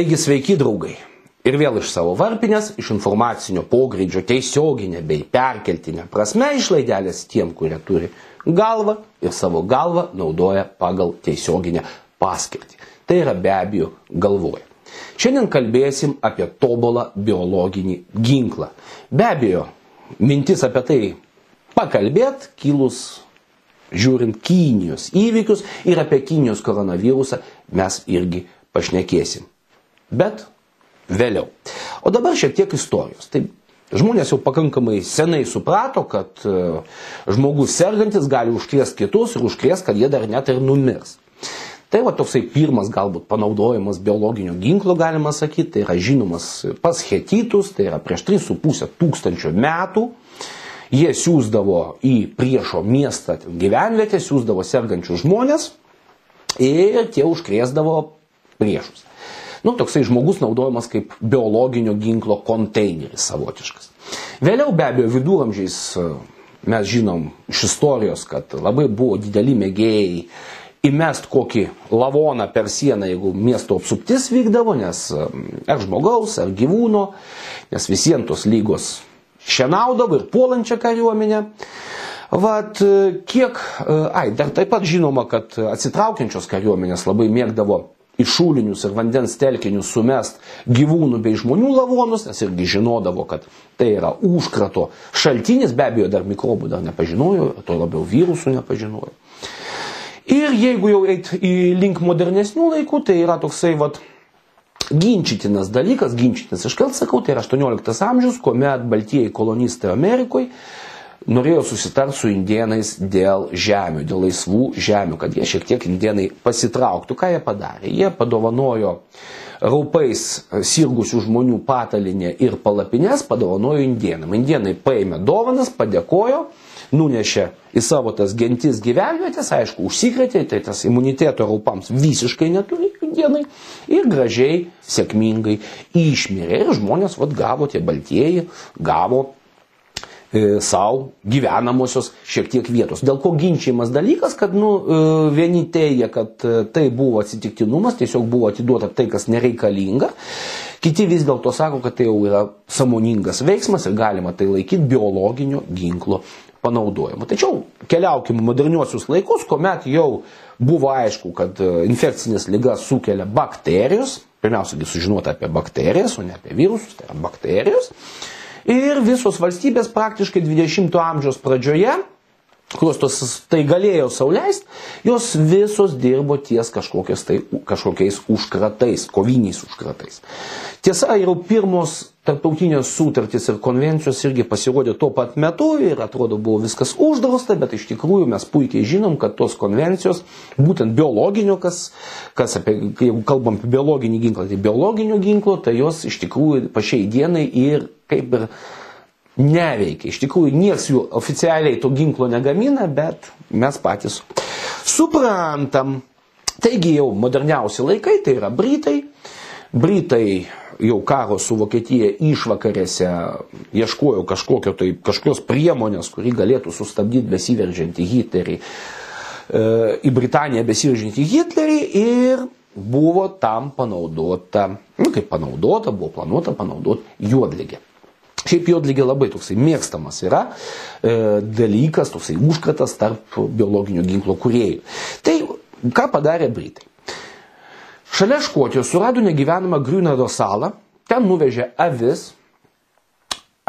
Taigi sveiki draugai. Ir vėl iš savo varpinės, iš informacinio pogrindžio tiesioginė bei perkeltinė prasme išlaidelės tiem, kurie turi galvą ir savo galvą naudoja pagal tiesioginę paskirtį. Tai yra be abejo galvoja. Šiandien kalbėsim apie tobulą biologinį ginklą. Be abejo, mintis apie tai pakalbėt kilus žiūrint Kinijos įvykius ir apie Kinijos koronavirusą mes irgi pašnekėsim. Bet vėliau. O dabar šiek tiek istorijos. Tai žmonės jau pakankamai senai suprato, kad e, žmogus sergantis gali užkrėsti kitus ir užkrėsti, kad jie dar net ir numirs. Tai va toksai pirmas galbūt panaudojimas biologinio ginklo, galima sakyti, tai yra žinomas pas hetitus, tai yra prieš 3,5 tūkstančio metų. Jie siūsdavo į priešo miestą gyvenvietę, siūsdavo sergančius žmonės ir tie užkrėsdavo priešus. Nu, toksai žmogus naudojamas kaip biologinio ginklo konteineris savotiškas. Vėliau be abejo viduramžiais e, mes žinom iš istorijos, kad labai buvo dideli mėgėjai įmest kokį lavoną per sieną, jeigu miesto apsuptis vykdavo, nes e, ar žmogaus, ar gyvūno, nes visiems tos lygos šienaudavo ir puolančią kariuomenę. Vat e, kiek, ai, dar taip pat žinoma, kad atsitraukiančios kariuomenės labai mėgdavo į šulinius ir vandens telkinius sumest gyvūnų bei žmonių lavonus, nes irgi žinodavo, kad tai yra užkrato šaltinis, be abejo, dar mikrobų dar nepažinojo, to labiau virusų nepažinojo. Ir jeigu jau eit į link modernesnių laikų, tai yra toksai vat, ginčytinas dalykas, ginčytinas iškart sakau, tai yra 18 amžius, kuomet baltieji kolonistai Amerikoje norėjo susitarti su indienais dėl žemių, dėl laisvų žemių, kad jie šiek tiek indienai pasitrauktų. Ką jie padarė? Jie padovanojo raupais sirgusių žmonių patalinę ir palapines, padovanojo indienam. Indienai paėmė dovanas, padėkojo, nunešė į savo tas gentis gyvenvietės, aišku, užsikrėtė, tai tas imuniteto raupams visiškai neturi indienai ir gražiai, sėkmingai išmirė. Ir žmonės vat, gavo, tie baltieji, gavo savo gyvenamosios šiek tiek vietos. Dėl ko ginčiamas dalykas, kad nu, e, vieni teigia, kad e, tai buvo atsitiktinumas, tiesiog buvo atiduota tai, kas nereikalinga. Kiti vis dėlto sako, kad tai jau yra samoningas veiksmas ir galima tai laikyti biologinio ginklo panaudojimu. Tačiau keliaukime moderniuosius laikus, kuomet jau buvo aišku, kad infekcinės lygas sukelia bakterijos. Pirmiausia, sužinoti apie bakterijas, o ne apie virusus, tai yra bakterijos. Ir visos valstybės praktiškai 20-ojo amžiaus pradžioje, kurios tos tai galėjo sauliaisti, jos visos dirbo ties tai, kažkokiais užkratais, koviniais užkratais. Tiesa, jau pirmos tarptautinės sutartys ir konvencijos irgi pasirodė tuo pat metu ir atrodo buvo viskas uždrausta, bet iš tikrųjų mes puikiai žinom, kad tos konvencijos, būtent biologinio, kas, kas apie, jeigu kalbam apie biologinį ginklą, tai biologinio ginklo, tai jos iš tikrųjų pačiai dienai ir kaip ir neveikia. Iš tikrųjų, niekas jų oficialiai to ginklo negamina, bet mes patys suprantam. Taigi jau moderniausi laikai, tai yra Britai. Britai jau karo su Vokietija išvakarėse ieškojo kažkokio tai, kažkokios priemonės, kuri galėtų sustabdyti besiveržiantį Hitlerį, e, į Britaniją besiveržiantį Hitlerį ir buvo tam panaudota, nu kaip panaudota, buvo planuota panaudoti juodligę. Šiaip juodligė labai toksai mėgstamas yra e, dalykas, toksai užkratas tarp biologinio ginklo kuriejų. Tai ką padarė Britai? Šalia Škotijos surado negyvenamą Grünado salą, ten nuvežė avis,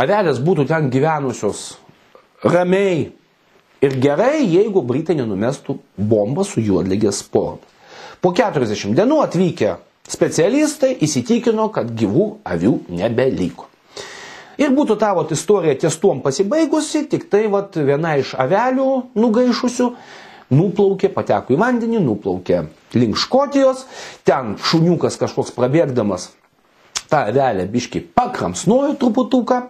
avelės būtų ten gyvenusios ramiai ir gerai, jeigu Britai nenumestų bombą su juodligės sporu. Po 40 dienų atvykę specialistai įsitikino, kad gyvų avių nebeliko. Ir būtų tavo istorija ties tuom pasibaigusi, tik tai vat, viena iš avelių nugaišusių nuplaukė, pateko į vandenį, nuplaukė link Škotijos, ten šuniukas kažkoks prabėgdamas tą avelę biški pakramsnojo truputuką,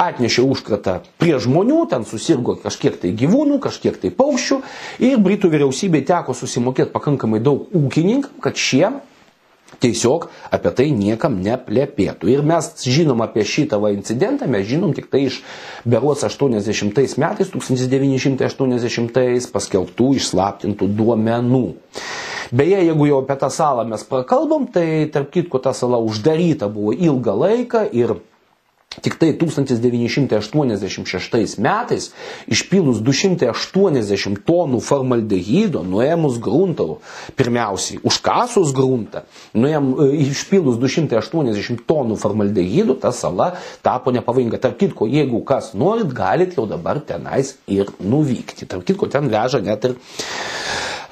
atnešė užkratą prie žmonių, ten susirgo kažkiek tai gyvūnų, kažkiek tai paukščių. Ir Britų vyriausybei teko susimokėti pakankamai daug ūkininkam, kad šie tiesiog apie tai niekam neplepėtų. Ir mes žinom apie šitą va incidentą, mes žinom tik tai iš berots 80 metais, 1980 paskelbtų išslaptintų duomenų. Beje, jeigu jau apie tą salą mes prakalbam, tai tarp kitko ta sala uždaryta buvo ilgą laiką ir Tik tai 1986 metais išpylus 280 tonų formaldehydo, nuėmus gruntą, pirmiausiai užkasus gruntą, nuėm, e, išpylus 280 tonų formaldehydo, ta sala tapo nepavojinga. Tarp kitko, jeigu kas norit, galit jau dabar tenais ir nuvykti. Tarp kitko, ten veža net ir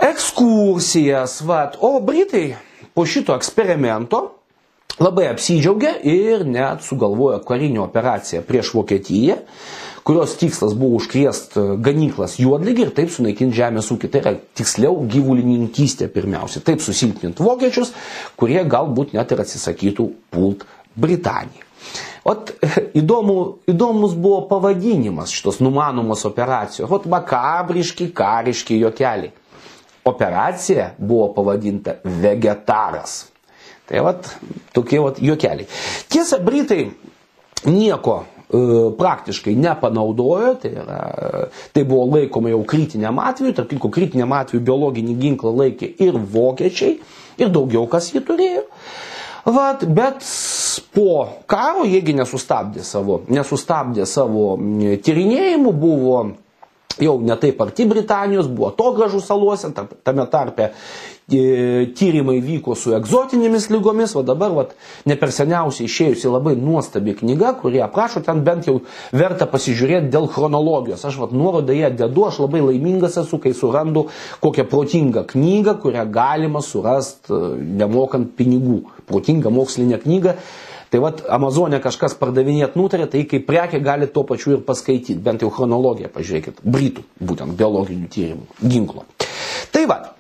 ekskursijas. Vat. O Britai po šito eksperimento labai apsidžiaugė ir net sugalvojo karinę operaciją prieš Vokietiją, kurios tikslas buvo užkriest ganyklas juodligį ir taip sunaikinti žemės ūkį. Tai yra tiksliau gyvulininkystė pirmiausia. Taip susilpninti vokiečius, kurie galbūt net ir atsisakytų pult Britaniją. Ot, įdomu, įdomus buvo pavadinimas šitos numanomos operacijos. Ot, makabriški, kariški juokeliai. Operacija buvo pavadinta Vegetaras. Tai vat tokie vat juokeliai. Tiesa, Britai nieko e, praktiškai nepanaudojo, tai, yra, tai buvo laikoma jau kritiniam atveju, tarp kitko kritiniam atveju biologinį ginklą laikė ir vokiečiai, ir daugiau kas jį turėjo. Vat, bet po karo jiegi nesustabdė savo, nesustabdė savo tyrinėjimų, buvo jau netaip arti Britanijos, buvo to gražų saluose, tame tarpe E, tyrimai vyko su egzotinėmis lygomis, o dabar vat, ne per seniausiai išėjusi labai nuostabi knyga, kurie aprašo ten bent jau verta pasižiūrėti dėl chronologijos. Aš vat nuorodą ją dedu, aš labai laimingas esu, kai surandu kokią protingą knygą, kurią galima surasti e, nemokant pinigų. Protingą mokslinę knygą. Tai vad Amazonė kažkas pardavinėt nutarė, tai kaip prekė gali tuo pačiu ir paskaityti, bent jau chronologiją pažiūrėkit, Britų, būtent biologinių tyrimų, ginklo. Tai vad,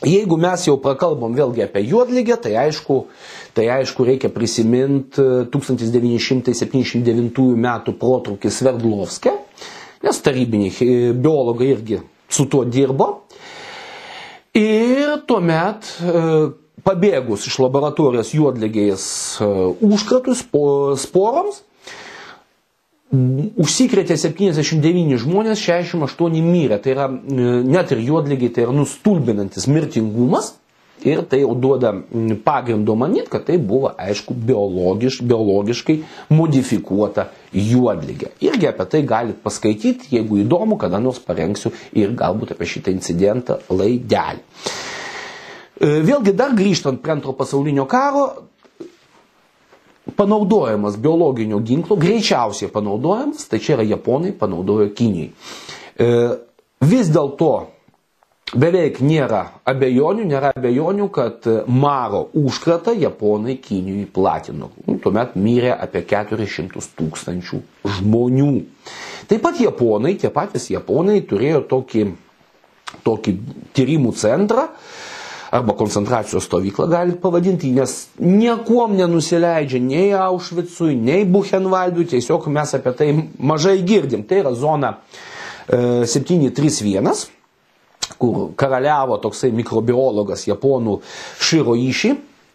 Jeigu mes jau prakalbam vėlgi apie juodligę, tai aišku, tai aišku reikia prisiminti 1979 metų protrukį Sverdlovske, nes tarybiniai biologai irgi su tuo dirbo. Ir tuomet e, pabėgus iš laboratorijos juodligės e, užkratus sporoms, Užsikrėtė 79 žmonės, 68 mirė. Tai yra e, net ir juodlygiai, tai yra nustulbinantis mirtingumas. Ir tai jau duoda pagrindo manyti, kad tai buvo, aišku, biologiš, biologiškai modifikuota juodlygė. Irgi apie tai galite paskaityti, jeigu įdomu, kada nors parengsiu ir galbūt apie šitą incidentą laidelį. Vėlgi dar grįžtant prie antro pasaulinio karo, panaudojamas biologinio ginklo, greičiausiai panaudojamas, tai čia yra Japonai panaudojo Kinijai. E, vis dėlto beveik nėra abejonių, nėra abejonių, kad Maro užkratą Japonai Kinijai platino. Nu, tuomet mirė apie 400 tūkstančių žmonių. Taip pat Japonai, tie patys Japonai turėjo tokį, tokį tyrimų centrą, arba koncentracijos stovyklą galit pavadinti, nes niekuom nenusileidžia nei Aušvicui, nei Buchenwaldui, tiesiog mes apie tai mažai girdim. Tai yra zona e, 731 kur karaliavo toksai mikrobiologas japonų Širo Iši,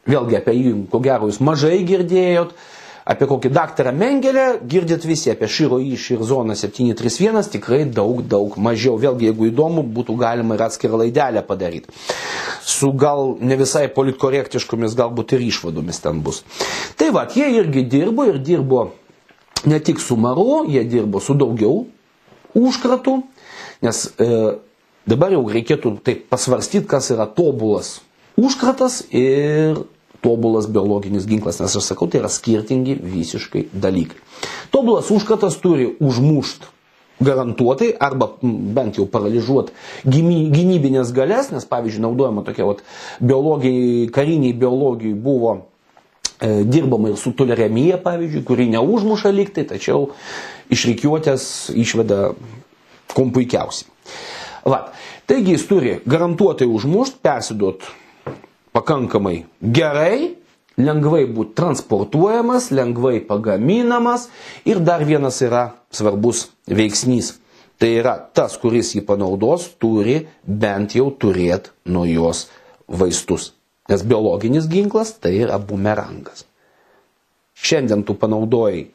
vėlgi apie jį, ko gero, jūs mažai girdėjot, Apie kokį daktarą Mengelę girdit visi, apie Širo Iš ir zoną 731 tikrai daug, daug mažiau. Vėlgi, jeigu įdomu, būtų galima ir atskirą laidelę padaryti. Su gal ne visai politkorektiškomis galbūt ir išvadomis ten bus. Tai va, jie irgi dirbo ir dirbo ne tik su maru, jie dirbo su daugiau užkratų, nes e, dabar jau reikėtų taip pasvarstyti, kas yra tobulas užkratas ir tobulas biologinis ginklas, nes aš sakau, tai yra skirtingi visiškai dalykai. Tobulas užkratas turi užmušti garantuotai arba bent jau paralyžuoti gynybinės galės, nes pavyzdžiui naudojama tokia vat, biologijai, kariniai biologijai buvo e, dirbama ir su toleremija, pavyzdžiui, kuri neužmuša liktai, tačiau iš reikiuotės išveda kom puikiausiai. Va. Taigi jis turi garantuotai užmušti, persiduoti pakankamai gerai, lengvai būti transportuojamas, lengvai pagaminamas ir dar vienas yra svarbus veiksnys. Tai yra tas, kuris jį panaudos, turi bent jau turėti nuo jos vaistus. Nes biologinis ginklas tai yra bumerangas. Šiandien tu panaudojai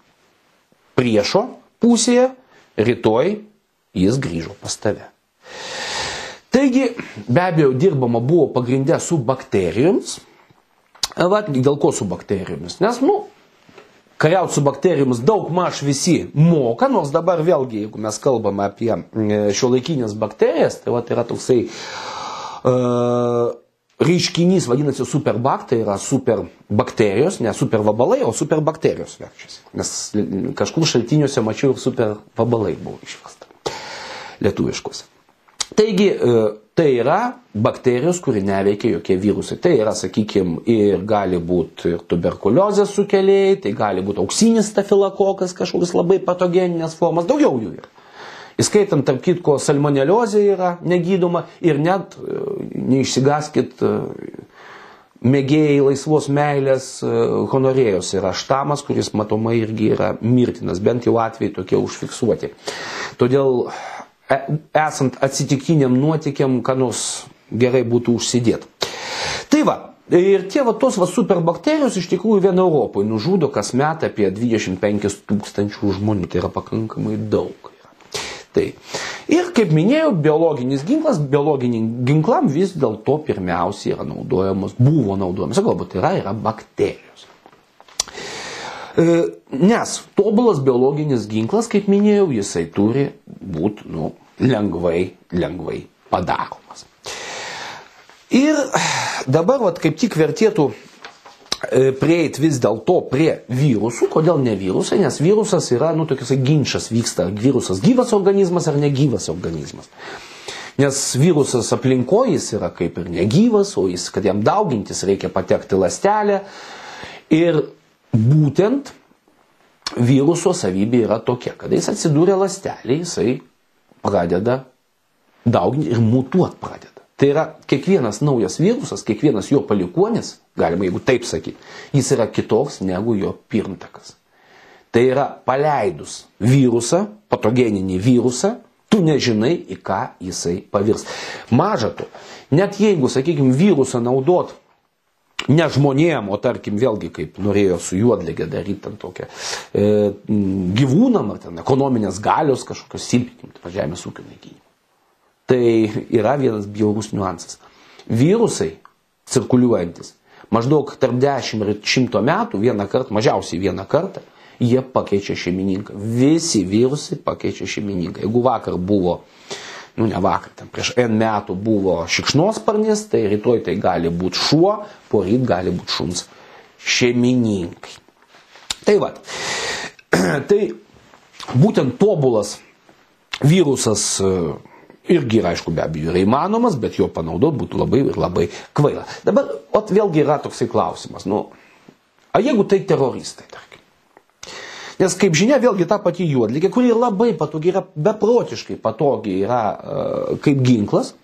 priešo pusėje, rytoj jis grįžo pas tave. Taigi, be abejo, dirbama buvo pagrindę su bakterijomis. Va, dėl ko su bakterijomis? Nes, nu, kariauti su bakterijomis daug maž visi moka, nors dabar vėlgi, jeigu mes kalbame apie šio laikinės bakterijas, tai va, yra toksai uh, reiškinys vadinasi superbak, tai yra superbakterijos, ne supervabalai, o superbakterijos verčiasi. Nes kažkur šaltiniuose mačiau ir supervabalai buvo išversta lietuviškus. Taigi, e, tai yra bakterijos, kuri neveikia jokie virusai. Tai yra, sakykime, ir gali būti ir tuberkuliozės sukėlėjai, tai gali būti auksinis stafilokokas, kažkokios labai patogeninės formas, daugiau jų yra. Įskaitant, tarp kitko, salmoneliozė yra negydoma ir net e, neišsigaskit e, mėgėjai laisvos meilės honorėjos yra štamas, kuris matomai irgi yra mirtinas, bent jau atvejai tokie užfiksuoti. Todėl esant atsitiktiniam nuotikiam, ką nors gerai būtų užsidėti. Tai va, Ir tie va tos va superbakterijos iš tikrųjų vien Europoje nužudo kas metą apie 25 tūkstančių žmonių. Tai yra pakankamai daug. Tai. Ir kaip minėjau, biologinis ginklas, biologiniam ginklam vis dėlto pirmiausiai yra naudojamas, buvo naudojamas, galbūt yra, yra bakterijos. E, nes tobulas biologinis ginklas, kaip minėjau, jisai turi būti nu, lengvai, lengvai padaromas. Ir dabar, vat, kaip tik vertėtų E, prieit vis dėlto prie virusų. Kodėl ne virusai? Nes virusas yra, nu, tokias ginčas vyksta, virusas gyvas organizmas ar negyvas organizmas. Nes virusas aplinkoje jis yra kaip ir negyvas, o jis, kad jam daugintis, reikia patekti lastelę. Ir būtent viruso savybė yra tokia, kad jis atsidūrė lastelė, jisai pradeda dauginti ir mutuot pradeda. Tai yra kiekvienas naujas virusas, kiekvienas jo palikuonis, galima jeigu taip sakyti, jis yra kitoks negu jo pirmtakas. Tai yra paleidus virusą, patogeninį virusą, tu nežinai, į ką jisai pavirs. Maža to, net jeigu, sakykime, virusą naudot ne žmonėm, o tarkim vėlgi, kaip norėjo su juodlegė daryti ten tokią e, gyvūnam, ar ten ekonominės galios kažkokios silpninti, žemės ūkio naikinimą. Tai yra vienas bjaurus niuansas. Virusai cirkuliuojantis maždaug tarp 10 ir 100 metų vieną kartą, mažiausiai vieną kartą, jie pakeičia šeimininką. Visi virusai pakeičia šeimininką. Jeigu vakar buvo, nu ne vakar, ten prieš N metų buvo šikšnosparnis, tai rytoj tai gali būti šuo, poryt gali būti šuns šeimininkai. Tai va. tai būtent tobulas virusas irgi yra, aišku, be abejo, yra įmanomas, bet jo panaudoti būtų labai ir labai kvaila. Dabar, o vėlgi yra toksai klausimas, nu, o jeigu tai teroristai, tarkim. Nes, kaip žinia, vėlgi ta pati juodligė, kuri labai patogi yra, beprotiškai patogi yra uh, kaip ginklas,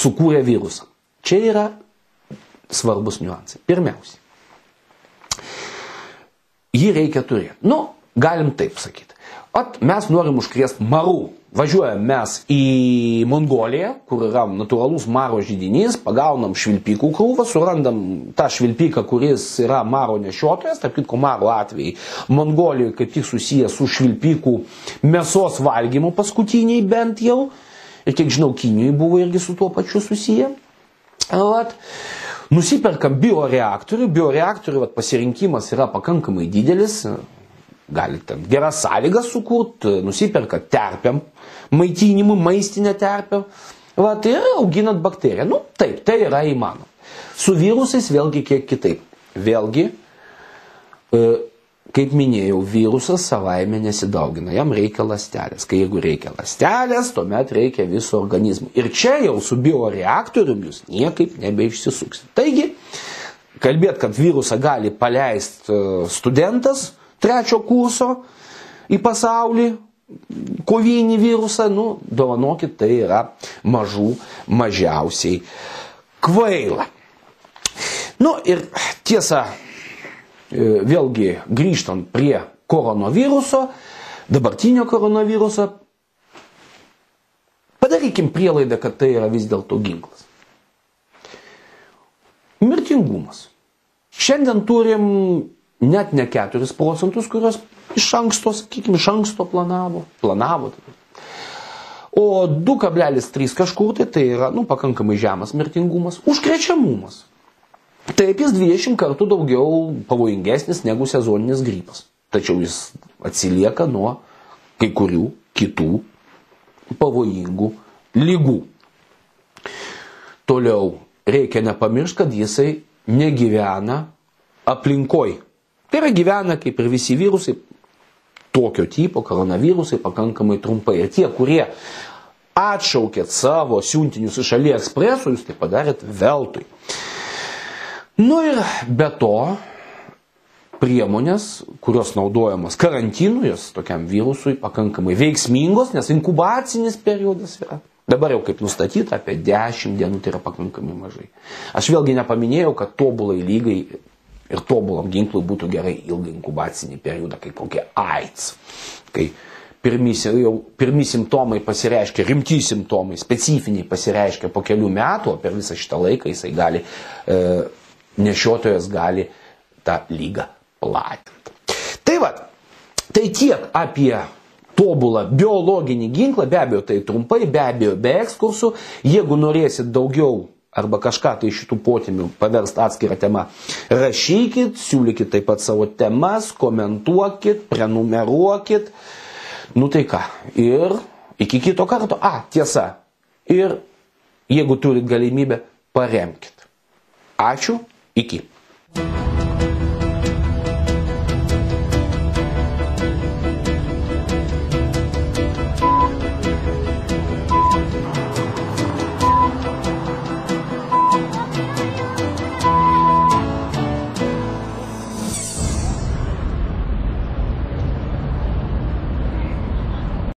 sukūrė virusą. Čia yra svarbus niuansai. Pirmiausia, jį reikia turėti. Nu, galim taip sakyti. At mes norim užkrėsti marų Važiuojam mes į Mongoliją, kur yra natūralus maro žydinys, pagaunam švilpikų krūvą, surandam tą švilpiką, kuris yra maro nešiotojas, tarp kitko maro atvejai. Mongolijoje kaip tik susijęs su švilpikų mėsos valgymu paskutiniai bent jau. Ir kiek žinau, Kinijoje buvo irgi su tuo pačiu susiję. Vat. Nusiperkam bioreaktorių, bioreaktorių vat, pasirinkimas yra pakankamai didelis, galite geras sąlygas sukurti, nusiperka terpiam, maitinimui, maistinę terpę, va, tai auginat bakteriją. Nu, taip, tai yra įmanoma. Su virusais vėlgi kiek kitaip. Vėlgi, e, kaip minėjau, virusas savaime nesidaugina, jam reikia lastelės. Kai jeigu reikia lastelės, tuomet reikia viso organizmo. Ir čia jau su bioreaktoriumi jūs niekaip nebeišsisuksit. Taigi, kalbėt, kad virusą gali paleisti e, studentas, trečio kurso į pasaulį, kovinį virusą, nu, dovanokit, tai yra mažų mažiausiai kvaila. Nu ir tiesa, e, vėlgi grįžtant prie koronaviruso, dabartinio koronaviruso, padarykim prielaidą, kad tai yra vis dėlto ginklas. Mirtingumas. Šiandien turim net ne 4 procentus, kurios iš anksto, sakykime, iš anksto planavo, planavo, O 2,3 kažkur tai tai yra nu, pakankamai žemas mirtingumas, užkrečiamumas. Taip jis 20 kartų daugiau pavojingesnis negu sezoninis grypas. Tačiau jis atsilieka nuo kai kurių kitų pavojingų lygų. Toliau reikia nepamiršti, kad jisai negyvena aplinkoj. Tai yra gyvena kaip ir visi virusai, tokio tipo koronavirusai pakankamai trumpai. Ir tie, kurie atšaukėt savo siuntinius iš AliExpreso, jūs tai padarėt veltui. Nu ir be to, priemonės, kurios naudojamos karantinui, jos tokiam virusui pakankamai veiksmingos, nes inkubacinis periodas yra. Dabar jau kaip nustatyta, apie 10 dienų tai yra pakankamai mažai. Aš vėlgi nepaminėjau, kad tobulai lygai ir tobulam ginklui būtų gerai ilgą inkubacinį periodą, kaip kokie AIDS. Kai pirmi, jau, pirmi simptomai pasireiškia, rimti simptomai, specifiniai pasireiškia po kelių metų, o per visą šitą laiką jisai gali, e, nešiotojas gali tą lygą platinti. Tai va, tai tiek apie tobulą biologinį ginklą, be abejo tai trumpai, be abejo be ekskursų, jeigu norėsit daugiau arba kažką tai šitų potimių paverst atskirą temą, rašykit, siūlykit taip pat savo temas, komentuokit, prenumeruokit. Nu tai ką, ir iki kito karto. A, tiesa. Ir jeigu turit galimybę, paremkit. Ačiū, iki. thank you